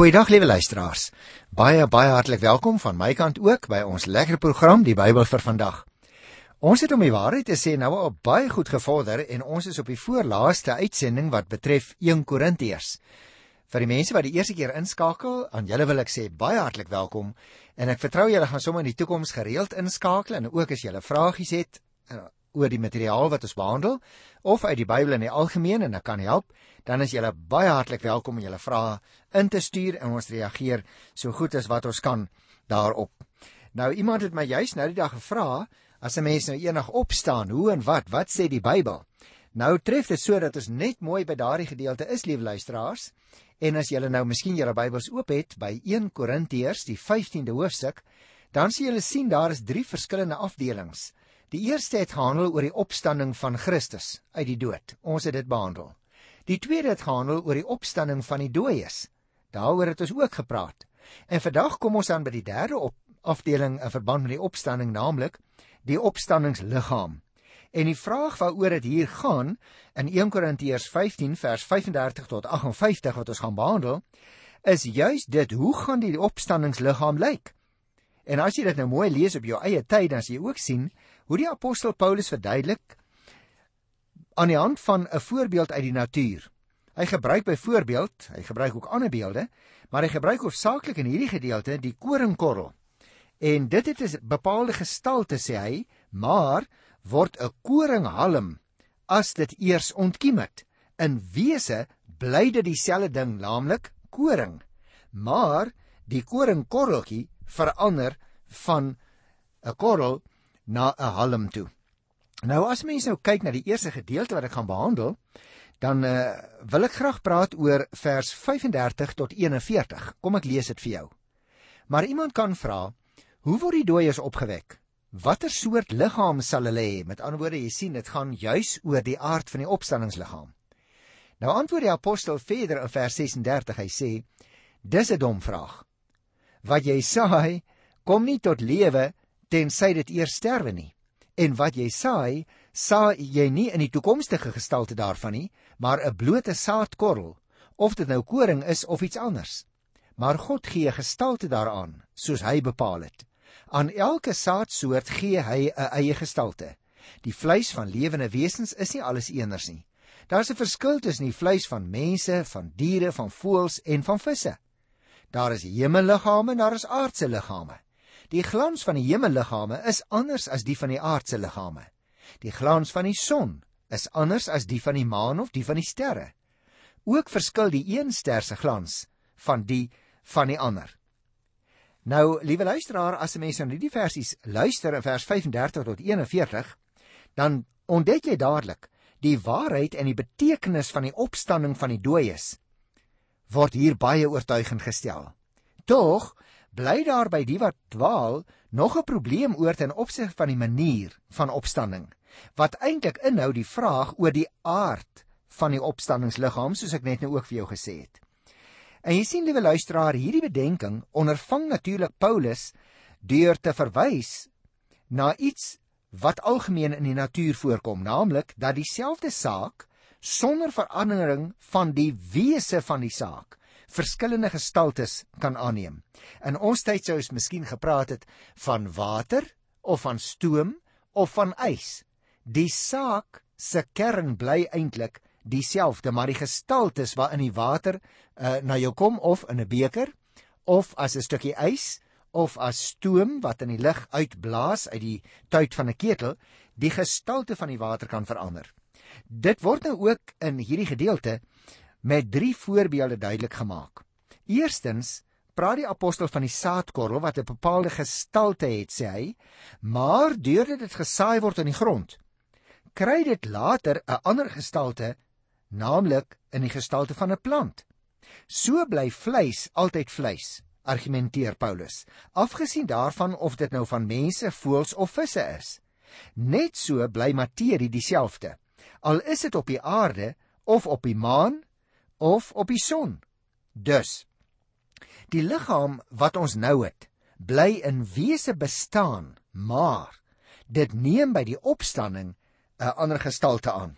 Goeiedag liewe luisteraars. Baie baie hartlik welkom van my kant ook by ons lekker program Die Bybel vir vandag. Ons het om die waarheid te sê nou al baie goed gevorder en ons is op die voorlaaste uitsending wat betref 1 Korintiërs. Vir die mense wat die eerste keer inskakel, aan julle wil ek sê baie hartlik welkom en ek vertrou julle gaan sommer in die toekoms gereeld inskakel en ook as julle vragies het eh, oor die materiaal wat ons behandel of uit die Bybel in die algemeen en ek kan help, dan is julle baie hartlik welkom om julle vrae in te stuur en ons reageer so goed as wat ons kan daarop. Nou iemand het my juis nou die dag gevra as 'n mens nou eendag opstaan, hoe en wat, wat sê die Bybel? Nou tref dit so dat ons net mooi by daardie gedeelte is, lieve luisteraars. En as julle nou miskien julle Bybels oop het by 1 Korintiërs, die 15de hoofstuk, dan sien julle sien daar is drie verskillende afdelings. Die eerste het gehandel oor die opstanding van Christus uit die dood. Ons het dit behandel. Die tweede het gehandel oor die opstanding van die dooies. Daaroor het ons ook gepraat. En vandag kom ons aan by die derde op afdeling in verband met die opstanding, naamlik die opstanningsliggaam. En die vraag waaroor dit hier gaan in 1 Korintiërs 15 vers 35 tot 58 wat ons gaan behandel, is juis dit hoe gaan die opstanningsliggaam lyk? En as jy dit nou mooi lees op jou eie tyd, dan sal jy ook sien hoe die apostel Paulus verduidelik aan die hand van 'n voorbeeld uit die natuur. Hy gebruik byvoorbeeld, hy gebruik ook ander beelde, maar hy gebruik hoofsaaklik in hierdie gedeelte die koringkorrel. En dit het 'n bepaalde gestalte sê hy, maar word 'n koringhalm as dit eers ontkiem het. In wese bly dit dieselfde ding, naamlik koring. Maar die koringkorreltjie verander van 'n korrel na 'n halm toe. Nou as mense nou kyk na die eerste gedeelte wat ek gaan behandel, dan uh, wil ek graag praat oor vers 35 tot 41. Kom ek lees dit vir jou. Maar iemand kan vra, hoe word die dooies opgewek? Watter soort liggaam sal hulle hê? Met ander woorde, jy sien, dit gaan juis oor die aard van die opstanningsliggaam. Nou antwoord die apostel verder in vers 36. Hy sê: "Dis 'n dom vraag. Wat jy saai, kom nie tot lewe tensy dit eers sterwe nie." En wat jy saai, saai jy nie in die toekomstige gestalte daarvan nie, maar 'n blote saadkorrel, of dit nou koring is of iets anders. Maar God gee gestalte daaraan, soos hy bepaal het. Aan elke saadsoort gee hy 'n eie gestalte. Die vleis van lewende wesens is nie alles eenders nie. Daar's 'n verskil tussen die vleis van mense, van diere, van voëls en van visse. Daar is hemelliggame en daar is aardse liggame. Die glans van die hemelliggame is anders as die van die aardse liggame. Die glans van die son is anders as die van die maan of die van die sterre. Ook verskil die een ster se glans van die van die ander. Nou, liewe luisteraar, as 'n mens na hierdie versies luister in vers 35 tot 41, dan ontdek jy dadelik die waarheid en die betekenis van die opstanding van die dooies word hier baie oortuigend gestel. Tog bly daar by die wat dwaal nog 'n probleem oor ten opsigte van die manier van opstanding wat eintlik inhou die vraag oor die aard van die opstanningsliggaam soos ek net nou ook vir jou gesê het. En jy sien liewe luisteraar, hierdie bedenking ondervang natuurlik Paulus deur te verwys na iets wat algemeen in die natuur voorkom, naamlik dat dieselfde saak sonder verandering van die wese van die saak verskillende gestaltes kan aanneem. In ons tyd sou ons miskien gepraat het van water of van stoom of van ys. Die saak se kern bly eintlik dieselfde, maar die gestaltes waarin die water uh, na jou kom of in 'n beker of as 'n stukkie ys of as stoom wat in die lug uitblaas uit die tuit van 'n ketel, die gestalte van die water kan verander. Dit word nou ook in hierdie gedeelte met drie voorbeelde duidelik gemaak. Eerstens praat die apostel van die saadkorrel wat 'n bepaalde gestalte het, sê hy, maar deurdat dit gesaai word in die grond, kry dit later 'n ander gestalte, naamlik in die gestalte van 'n plant. So bly vleis altyd vleis, argumenteer Paulus, afgesien daarvan of dit nou van mense, voëls of visse is. Net so bly materie dieselfde, al is dit op die aarde of op die maan of op die son. Dus die liggaam wat ons nou het, bly in wese bestaan, maar dit neem by die opstanding 'n ander gestalte aan.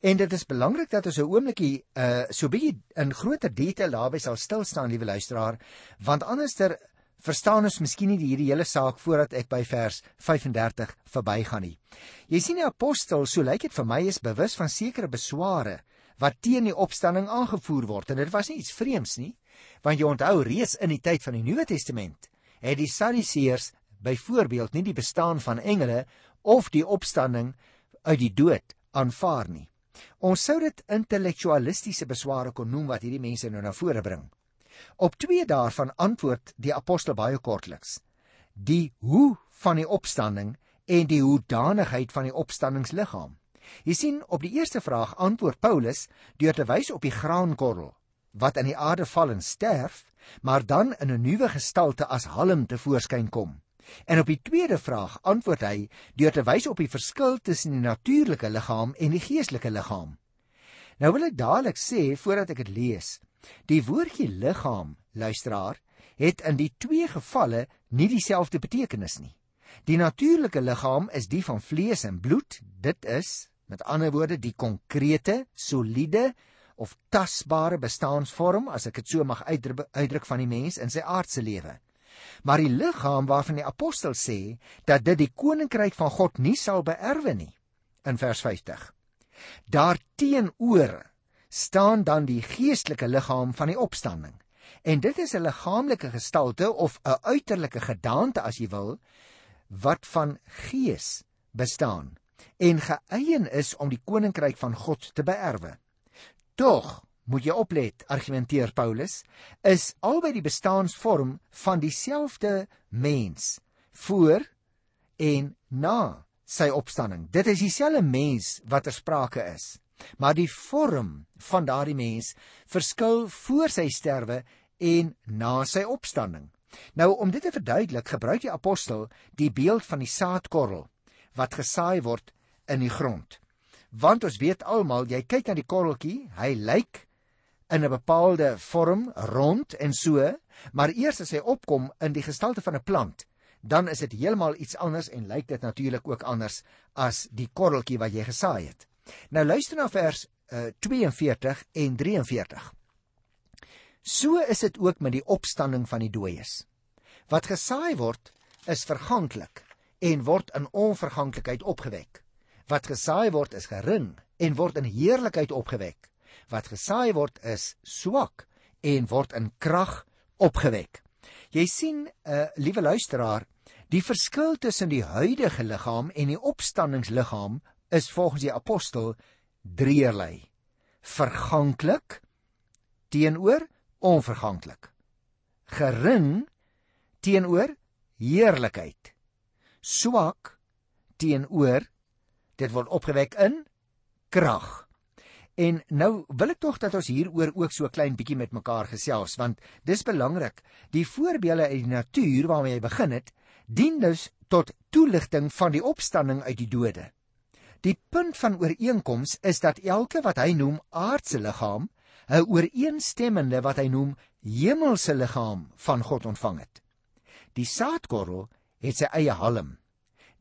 En dit is belangrik dat ons 'n oombliekie uh so bietjie in groter detail daarby sal stil staan, liewe luisteraar, want anderster verstaan ons miskien nie hierdie hele saak voordat ek by vers 35 verbygaan nie. Jy sien die apostel, so lyk dit vir my, is bewus van sekere besware wat teen die opstanding aangevoer word en dit was nie iets vreemds nie, want jy onthou reeds in die tyd van die Nuwe Testament het die Sadduseërs byvoorbeeld nie die bestaan van engele of die opstanding uit die dood aanvaar nie. Ons sou dit intellektualistiese besware kon noem wat hierdie mense nou na vore bring. Op twee daarvan antwoord die apostel baie kortliks. Die hoe van die opstanding en die hoedanigheid van die opstandingsliggaam. Jy sien, op die eerste vraag antwoord Paulus deur te wys op die graankorrel wat in die aarde val en sterf, maar dan in 'n nuwe gestalte as halm te voorskyn kom. En op die tweede vraag antwoord hy deur te wys op die verskil tussen die natuurlike liggaam en die geestelike liggaam. Nou wil ek dadelik sê voordat ek dit lees, Die woordjie liggaam, luisteraar, het in die twee gevalle nie dieselfde betekenis nie. Die natuurlike liggaam is die van vlees en bloed. Dit is, met ander woorde, die konkrete, soliede of tasbare bestaansvorm, as ek dit so mag uitdruk, uitdruk van die mens in sy aardse lewe. Maar die liggaam waarvan die apostel sê dat dit die koninkryk van God nie sal beerwe nie in vers 50. Daarteenoor staan dan die geestelike liggaam van die opstanding. En dit is 'n liggaamlike gestalte of 'n uiterlike gedaante as jy wil wat van gees bestaan en geëien is om die koninkryk van God te beerwe. Tog moet jy oplet, argumenteer Paulus, is albei die bestaansvorm van dieselfde mens voor en na sy opstanding. Dit is dieselfde mens wat ter sprake is maar die vorm van daardie mens verskil voor sy sterwe en na sy opstanding. Nou om dit te verduidelik, gebruik die apostel die beeld van die saadkorrel wat gesaai word in die grond. Want ons weet almal, jy kyk na die korreltjie, hy lyk in 'n bepaalde vorm rond en so, maar eers as hy opkom in die gestalte van 'n plant, dan is dit heeltemal iets anders en lyk dit natuurlik ook anders as die korreltjie wat jy gesaai het. Nou luister na vers uh, eh, 42 en 43. So is dit ook met die opstanding van die dooies. Wat gesaai word, is verganklik en word in onverganklikheid opgewek. Wat gesaai word, is gering en word in heerlikheid opgewek. Wat gesaai word, is swak en word in krag opgewek. Jy sien, uh, liewe luisteraar, die verskil tussen die huidige liggaam en die opstandingsliggaam is volgens die apostel drieërlei: verganklik teenoor onverganklik, gering teenoor heerlikheid, swak teenoor dit word opgewek in krag. En nou wil ek tog dat ons hieroor ook so klein bietjie met mekaar gesels want dis belangrik. Die voorbeelde uit die natuur waarmee jy begin het, dien dus tot toeligting van die opstanding uit die dode. Die punt van ooreenkoms is dat elke wat hy noem aardse liggaam 'n ooreenstemmende wat hy noem hemelse liggaam van God ontvang het. Die saadkorrel het sy eie halm.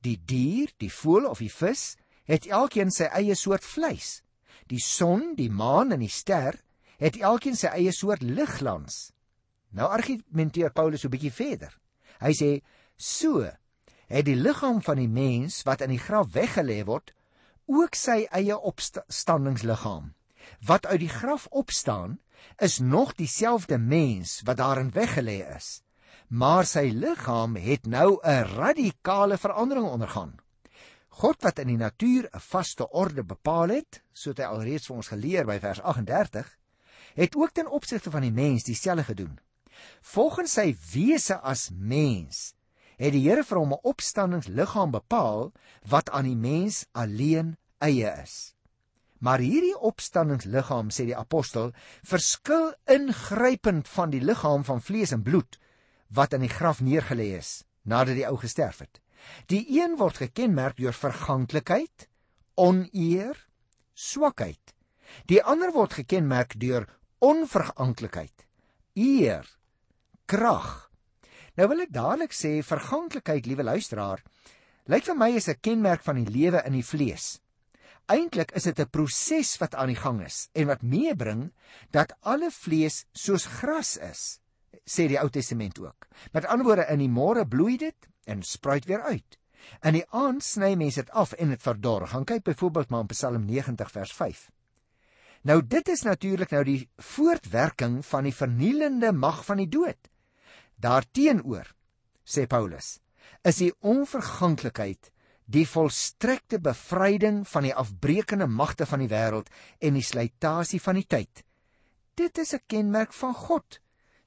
Die dier, die voël of die vis het elkeen sy eie soort vleis. Die son, die maan en die ster het elkeen sy eie soort ligglans. Nou argumenteer Paulus 'n bietjie verder. Hy sê: "So het die liggaam van die mens wat in die graf weggelê word, ook sy eie opstandingsliggaam. Wat uit die graf opstaan, is nog dieselfde mens wat daarin weggelê is, maar sy liggaam het nou 'n radikale verandering ondergaan. God wat in die natuur 'n vaste orde bepaal het, soos hy alreeds vir ons geleer by vers 38, het ook ten opsigte van die mens dieselfde gedoen. Volgens sy wese as mens het die Here vir hom 'n opstandingsliggaam bepaal wat aan die mens alleen eie is. Maar hierdie opstandingsliggaam sê die apostel verskil ingrypend van die liggaam van vlees en bloed wat in die graf neergelê is nadat die ou gesterf het. Die een word gekenmerk deur verganklikheid, oneer, swakheid. Die ander word gekenmerk deur onverganklikheid, eer, krag. Nou wil ek dadelik sê verganklikheid, liewe luisteraar, lyk vir my is 'n kenmerk van die lewe in die vlees. Eintlik is dit 'n proses wat aan die gang is en wat meebring dat alle vlees soos gras is, sê die Ou Testament ook. Met ander woorde, in die môre bloei dit en spruit weer uit. In die aand sny mense dit af en dit verdor. Gaan kyk byvoorbeeld maar in Psalm 90 vers 5. Nou dit is natuurlik nou die voortwerking van die vernielende mag van die dood. Daarteenoor, sê Paulus, is die onverganklikheid die volstrekte bevryding van die afbreekende magte van die wêreld en die slytasie van die tyd. Dit is 'n kenmerk van God,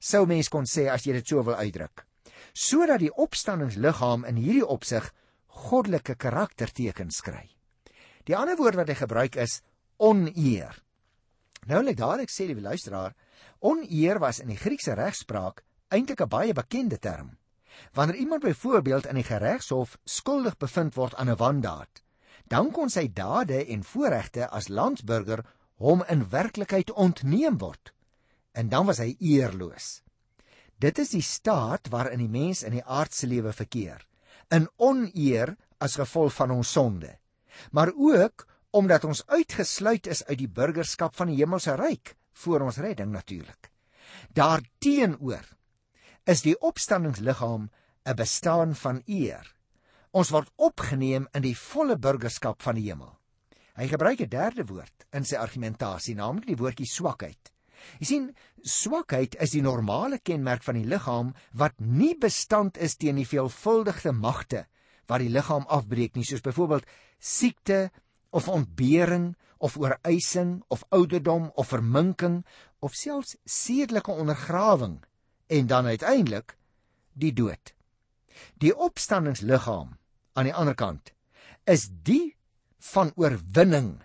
sou mens kon sê as jy dit so wil uitdruk. Sodat die opstanningsliggaam in hierdie opsig goddelike karaktertekens kry. Die ander woord wat hy gebruik is oneer. Nou net dadelik sê die luisteraar, oneer was in die Griekse regspraak eintlik 'n baie bekende term. Wanneer iemand byvoorbeeld in die geregshof skuldig bevind word aan 'n wandaad, dan kon sy dade en voorregte as landsburger hom in werklikheid ontneem word. En dan was hy eerloos. Dit is die staat waarin die mens in die aardse lewe verkeer, in oneer as gevolg van ons sonde, maar ook omdat ons uitgesluit is uit die burgerskap van die hemelse ryk voor ons redding natuurlik. Daarteenoor is die opstanningsliggaam 'n bestaan van eer. Ons word opgeneem in die volle burgerskap van die hemel. Hy gebruik 'n derde woord in sy argumentasie, naamlik die woordjie swakheid. Jy sien, swakheid is die normale kenmerk van die liggaam wat nie bestand is teen die veelvuldige magte wat die liggaam afbreek nie, soos byvoorbeeld siekte, of ontbering of oorwysing of ouderdom of verminking of selfs sedelike ondergrawing en dan uiteindelik die dood. Die opstanningsliggaam aan die ander kant is die van oorwinning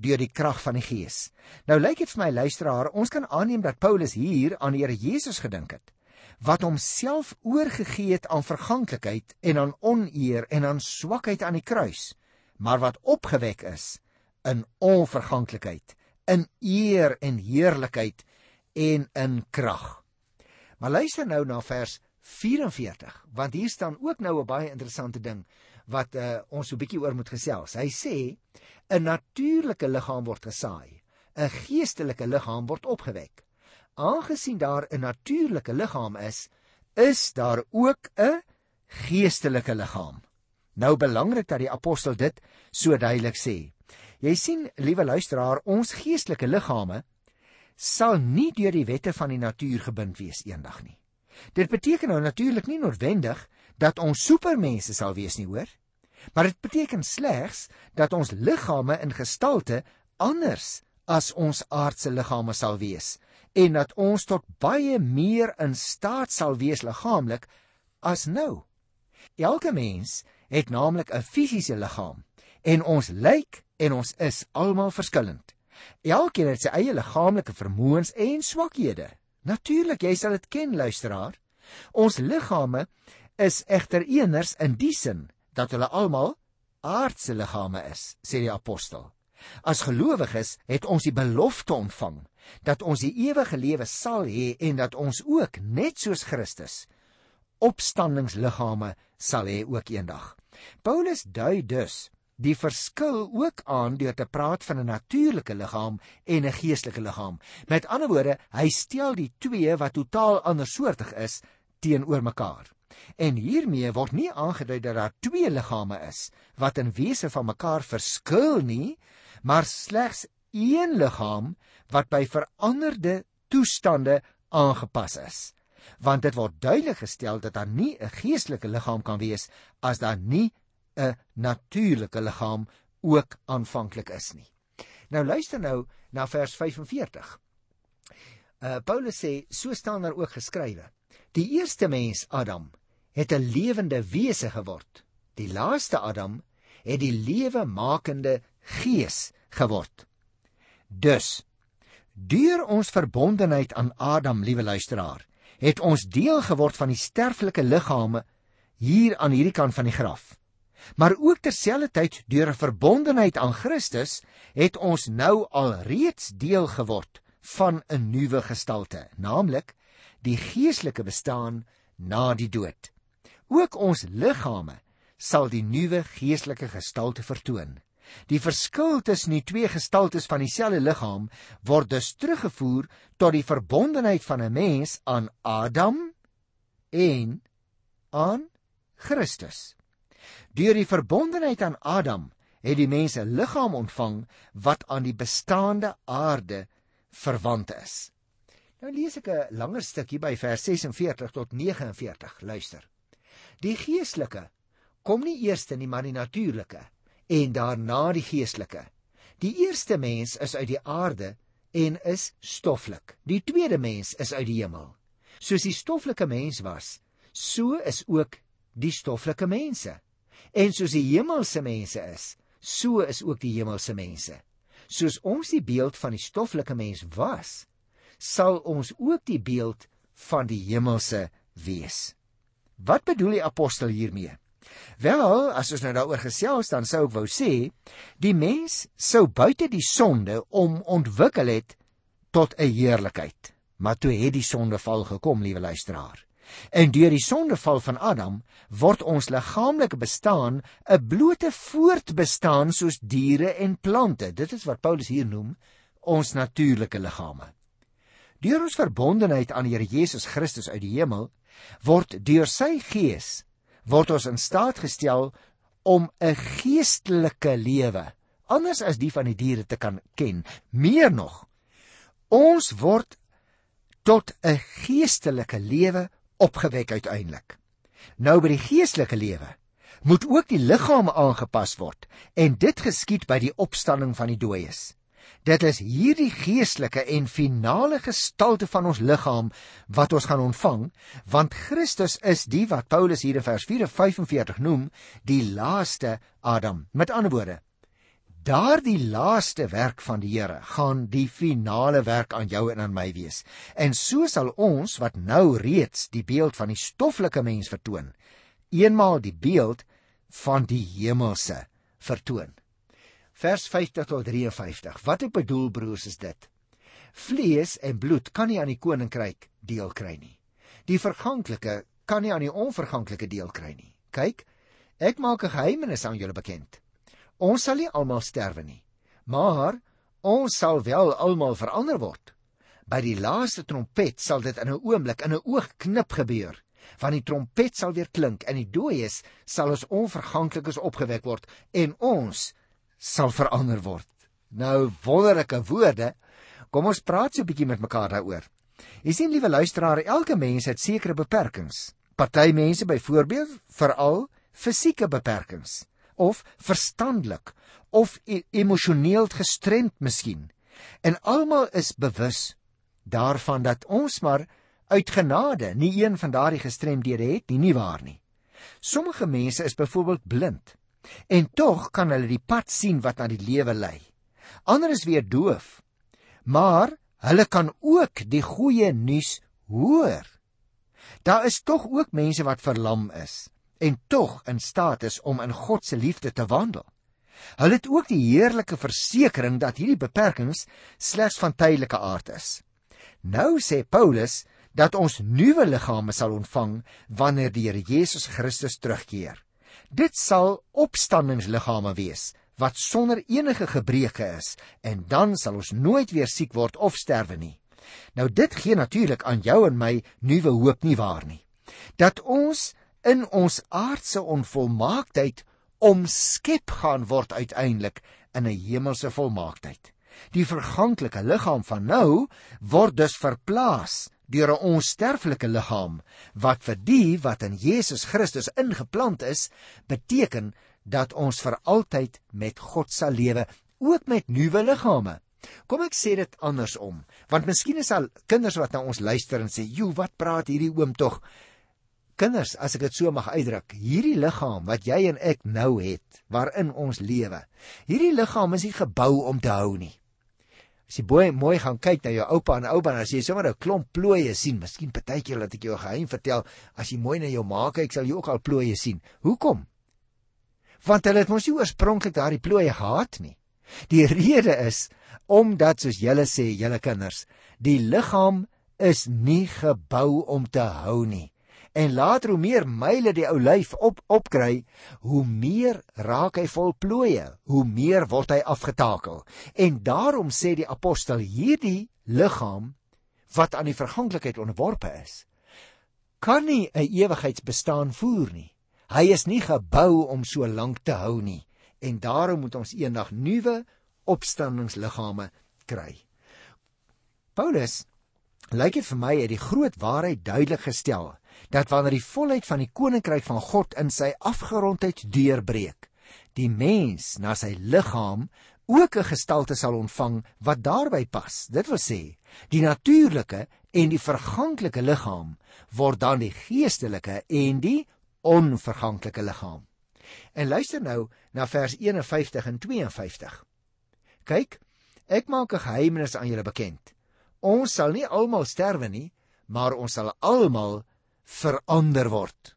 deur die krag van die Gees. Nou lyk dit vir my luisteraar, ons kan aanneem dat Paulus hier aan die Here Jesus gedink het wat homself oorgegee het aan verganklikheid en aan oneer en aan swakheid aan die kruis maar wat opgewek is in onverganklikheid, in eer en heerlikheid en in krag. Maar luister nou na vers 44, want hier staan ook nou 'n baie interessante ding wat uh, ons so 'n bietjie oor moet gesels. Hy sê 'n natuurlike liggaam word gesaai, 'n geestelike liggaam word opgewek. Aangesien daar 'n natuurlike liggaam is, is daar ook 'n geestelike liggaam. Nou belangrik dat die apostel dit so duidelik sê. Jy sien, liewe luisteraar, ons geestelike liggame sal nie deur die wette van die natuur gebind wees eendag nie. Dit beteken nou natuurlik nie noodwendig dat ons supermense sal wees nie, hoor? Maar dit beteken slegs dat ons liggame in gestalte anders as ons aardse liggame sal wees en dat ons tot baie meer in staat sal wees liggaamlik as nou. Elke mens het naamlik 'n fisiese liggaam en ons lyk en ons is almal verskillend. Elkeen het sy eie liggaamlike vermoëns en swakhede. Natuurlik, jy sal dit ken, luisteraar. Ons liggame is egter eeners in die sin dat hulle almal aardse liggame is, sê die apostel. As gelowiges het ons die belofte ontvang dat ons die ewige lewe sal hê en dat ons ook net soos Christus opstandingsliggame sal hê ook eendag. Paulus dui dus die verskil ook aan deur te praat van 'n natuurlike liggaam en 'n geestelike liggaam. Met ander woorde, hy stel die twee wat totaal andersoortig is teenoor mekaar. En hiermee word nie aangedui dat daar twee liggame is wat in wese van mekaar verskil nie, maar slegs een liggaam wat by veranderde toestande aangepas is want dit word duidelik gestel dat daar nie 'n geestelike liggaam kan wees as daar nie 'n natuurlike liggaam ook aanvanklik is nie. Nou luister nou na vers 45. Uh Paulus sê so staan daar ook geskrywe: Die eerste mens Adam het 'n lewende wese geword. Die laaste Adam het die lewe makende gees geword. Dus deur ons verbondenheid aan Adam, liewe luisteraar, het ons deel geword van die sterflike liggame hier aan hierdie kant van die graf. Maar ook terselfdertyd deur 'n verbondenheid aan Christus het ons nou al reeds deel geword van 'n nuwe gestalte, naamlik die geestelike bestaan na die dood. Ook ons liggame sal die nuwe geestelike gestalte vertoon. Die verskil tussen die twee gestaltes van dieselfde liggaam word dus teruggevoer tot die verbondenheid van 'n mens aan Adam en aan Christus. Deur die verbondenheid aan Adam het die mens 'n liggaam ontvang wat aan die bestaande aarde verwant is. Nou lees ek 'n langer stukkie by vers 46 tot 49. Luister. Die geestelike kom nie eers in die maar die natuurlike en daarna die geestelike. Die eerste mens is uit die aarde en is stoffelik. Die tweede mens is uit die hemel. Soos die stoffelike mens was, so is ook die stoffelike mense. En soos die hemelse mense is, so is ook die hemelse mense. Soos ons die beeld van die stoffelike mens was, sal ons ook die beeld van die hemelse wees. Wat bedoel die apostel hiermee? Wel, as ons nou daaroor gesels, dan sou ek wou sê, die mens sou buite die sonde om ontwikkel het tot 'n heerlikheid. Maar toe het die sondeval gekom, liewe luisteraar. En deur die sondeval van Adam word ons liggaamlike bestaan 'n blote voortbestaan soos diere en plante. Dit is wat Paulus hier noem ons natuurlike liggame. Deur ons verbondenheid aan Here Jesus Christus uit die hemel word deur sy gees word ons in staat gestel om 'n geestelike lewe anders as die van die diere te kan ken. Meer nog, ons word tot 'n geestelike lewe opgewek uiteindelik. Nou by die geestelike lewe moet ook die liggaam aangepas word en dit geskied by die opstanding van die dooies. Dit is hierdie geestelike en finale gestalte van ons liggaam wat ons gaan ontvang, want Christus is die wat Paulus hier in vers 4:45 noem, die laaste Adam. Met ander woorde, Daardie laaste werk van die Here gaan die finale werk aan jou en aan my wees. En so sal ons wat nou reeds die beeld van die stoffelike mens vertoon, eenmaal die beeld van die hemelse vertoon. Vers 50 tot 53. Wat ek bedoel broers is dit. Vlees en bloed kan nie aan die koninkryk deel kry nie. Die verganklike kan nie aan die onverganklike deel kry nie. Kyk, ek maak 'n geheimnis aan julle bekend. Ons sal nie almal sterwe nie, maar ons sal wel almal verander word. By die laaste trompet sal dit in 'n oomblik, in 'n oogknip gebeur. Van die trompet sal weer klink en die dooies sal as onverganklikes opgewek word en ons sal verander word. Nou wonderlike woorde. Kom ons praat so 'n bietjie met mekaar daaroor. Jy sien liewe luisteraar, elke mens het sekere beperkings. Party mense byvoorbeeld veral fisieke beperkings of verstandelik of e emosioneel gestremd miskien. En almal is bewus daarvan dat ons maar uit genade nie een van daardie gestremdhede het nie, nie waar nie. Sommige mense is byvoorbeeld blind en tog kan hulle die pad sien wat na die lewe lei. Ander is weer doof, maar hulle kan ook die goeie nuus hoor. Daar is tog ook mense wat verlam is en tog in staat is om in God se liefde te wandel. Hulle het ook die heerlike versekering dat hierdie beperkings slegs van tydelike aard is. Nou sê Paulus dat ons nuwe liggame sal ontvang wanneer die Here Jesus Christus terugkeer. Dit sal opstandingsliggame wees wat sonder enige gebreke is en dan sal ons nooit weer siek word of sterwe nie. Nou dit gee natuurlik aan jou en my nuwe hoop nie waar nie. Dat ons in ons aardse onvolmaaktheid omskep gaan word uiteindelik in 'n hemelse volmaaktheid. Die verganklike liggaam van nou word dus verplaas deur 'n onsterflike liggaam wat vir die wat in Jesus Christus ingeplant is, beteken dat ons vir altyd met God sal lewe, ook met nuwe liggame. Kom ek sê dit andersom, want miskien is al kinders wat na ons luister en sê, "Jo, wat praat hierdie oom tog?" Kinders, as ek dit so mag uitdruk, hierdie liggaam wat jy en ek nou het, waarin ons lewe. Hierdie liggaam is nie gebou om te hou nie. As jy mooi mooi gaan kyk na jou oupa en ouma, dan as jy sommer 'n klomp plooie sien, miskien partykeer laat ek jou 'n geheim vertel, as jy mooi na jou ma kyk, sal jy ook al plooie sien. Hoekom? Want hulle het mos nie oorspronklik daardie plooie gehad nie. Die rede is omdat soos julle sê, julle kinders, die liggaam is nie gebou om te hou nie En later hoe meer myle die ou lyf op opkry, hoe meer raak hy vol plooie, hoe meer word hy afgetakel. En daarom sê die apostel hierdie liggaam wat aan die verganklikheid onderworpe is, kan nie 'n ewigheidsbestaan voer nie. Hy is nie gebou om so lank te hou nie en daarom moet ons eendag nuwe opstandingsliggame kry. Paulus lyk dit vir my het die groot waarheid duidelik gestel dat wanneer die volheid van die koninkryk van God in sy afgerondheid deurbreek, die mens na sy liggaam ook 'n gestalte sal ontvang wat daarby pas. Dit wil sê, die natuurlike en die verganklike liggaam word dan die geestelike en die onverganklike liggaam. En luister nou na vers 51 en 52. Kyk, ek maak 'n geheimnis aan julle bekend. Ons sal nie almal sterwe nie, maar ons sal almal verander word.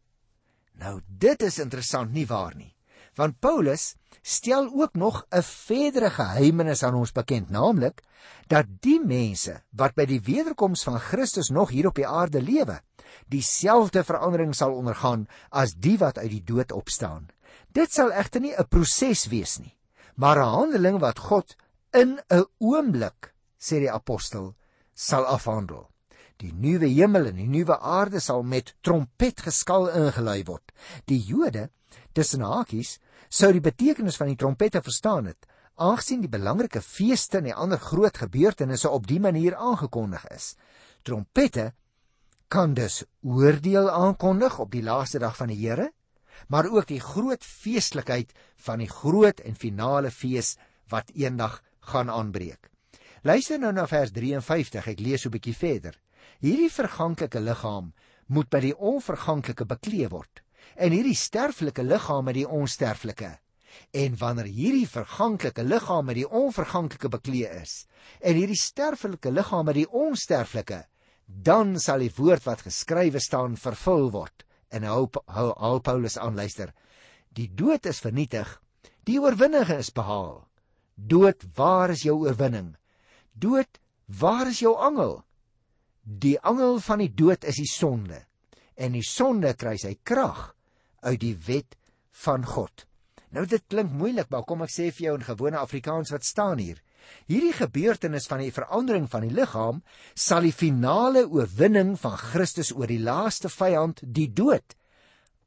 Nou dit is interessant nie waar nie. Want Paulus stel ook nog 'n verdere geheimnis aan ons bekend, naamlik dat die mense wat by die wederkoms van Christus nog hier op die aarde lewe, dieselfde verandering sal ondergaan as die wat uit die dood opstaan. Dit sal egter nie 'n proses wees nie, maar 'n handeling wat God in 'n oomblik, sê die apostel, sal afhandel. Die nuwe hemel en die nuwe aarde sal met trompetgeskal ingelui word. Die Jode, tussen hakies, sou die betekenis van die trompette verstaan het, aangesien die belangrike feeste en die ander groot gebeurtenisse op die manier aangekondig is. Trompette kan dus oordeel aankondig op die laaste dag van die Here, maar ook die groot feestelikheid van die groot en finale fees wat eendag gaan aanbreek. Luister nou na vers 53, ek lees 'n bietjie verder. Hierdie verganklike liggaam moet by die onverganklike bekleed word en hierdie sterflike liggaam met die onsterflike. En wanneer hierdie verganklike liggaam met die onverganklike bekleed is en hierdie sterflike liggaam met die onsterflike, dan sal die woord wat geskrywe staan vervul word. En hou hou al Paulus aan luister. Die dood is vernietig, die oorwinning is behaal. Dood, waar is jou oorwinning? Dood, waar is jou angel? Die angel van die dood is die sonde. En die sonde kry sy krag uit die wet van God. Nou dit klink moeilik, maar kom ek sê vir jou in gewone Afrikaans wat staan hier. Hierdie gebeurtenis van die verandering van die liggaam sal die finale oorwinning van Christus oor die laaste vyand, die dood,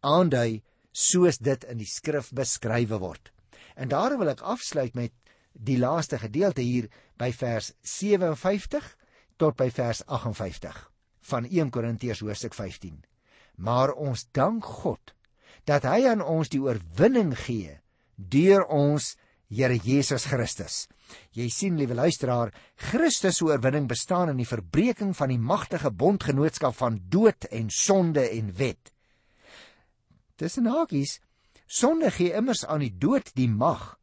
aandui soos dit in die skrif beskrywe word. En daarom wil ek afsluit met die laaste gedeelte hier by vers 57 tot by vers 58 van 1 Korintiërs hoofstuk 15. Maar ons dank God dat hy aan ons die oorwinning gee deur ons Here Jesus Christus. Jy sien liewe luisteraar, Christus se oorwinning bestaan in die verbreeking van die magtige bondgenootskap van dood en sonde en wet. Tussen hakies, sonde gee immers aan die dood die mag,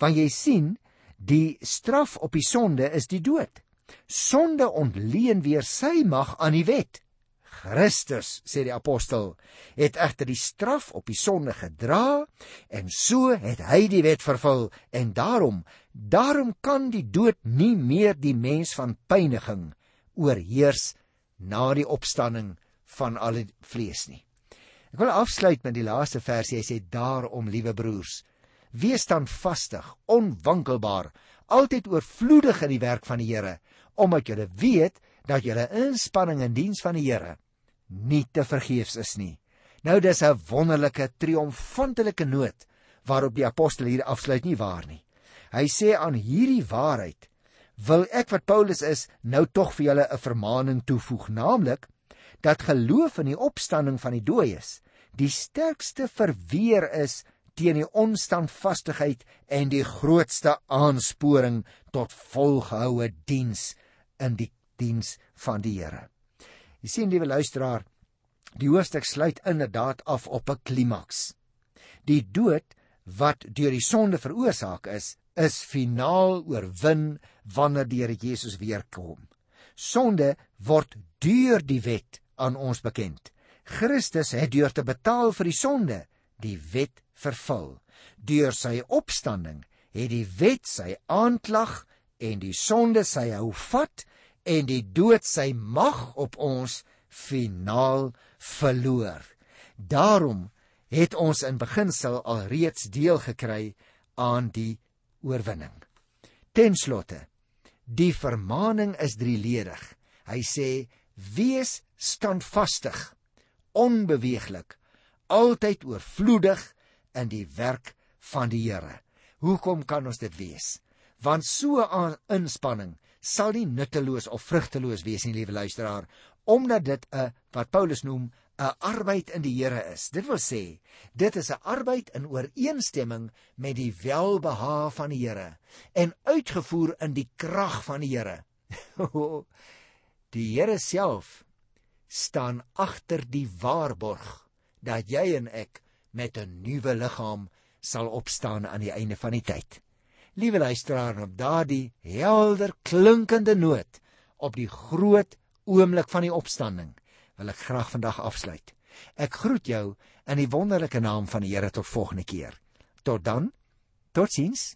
want jy sien, die straf op die sonde is die dood. Sonde ontleen weer sy mag aan die wet. Christus, sê die apostel, het egter die straf op die sonde gedra en so het hy die wet vervul en daarom, daarom kan die dood nie meer die mens van pyniging oorheers na die opstanding van al die vlees nie. Ek wil afsluit met die laaste versie. Hy sê daarom, liewe broers, wees standvastig, onwankelbaar, altyd oorvloedig in die werk van die Here, omdat julle weet dat julle inspanning in diens van die Here nie te vergeefs is nie. Nou dis 'n wonderlike triomfantelike noot waarop die apostel hier afsluit nie waar nie. Hy sê aan hierdie waarheid wil ek wat Paulus is nou tog vir julle 'n vermaaning toevoeg, naamlik dat geloof in die opstanding van die dooies die sterkste verweer is teen die onstandvastigheid en die grootste aansporing tot volgehoue diens in die diens van die Here. Jy sien liewe luisteraar, die hoofstuk sluit inderdaad af op 'n klimaks. Die dood wat deur die sonde veroorsaak is, is finaal oorwin wanneer die Here Jesus weer kom. Sonde word deur die wet aan ons bekend. Christus het deur te betaal vir die sonde die wet vervul. Deur sy opstanding het die wet sy aanklag en die sonde sy hou vat en die dood sy mag op ons finaal verloor. Daarom het ons in beginsel al reeds deel gekry aan die oorwinning. Ten slotte, die vermaaning is drieledig. Hy sê: "Wees standvastig, onbeweeglik, altyd oorvloedig in die werk van die Here." Hoekom kan ons dit wees? Want so 'n inspanning sal nie nutteloos of vrugteloos wees nie, liewe luisteraar, omdat dit 'n wat Paulus noem 'n arbeid in die Here is. Dit wil sê, dit is 'n arbeid in ooreenstemming met die welbehae van die Here en uitgevoer in die krag van die Here. die Here self staan agter die waarborg dat jy en ek met 'n nuwe liggaam sal opstaan aan die einde van die tyd. Liewe luisteraar, op daardie helder klinkende noot op die groot oomblik van die opstanding wil ek graag vandag afsluit. Ek groet jou in die wonderlike naam van die Here tot volgende keer. Tot dan. Totsiens.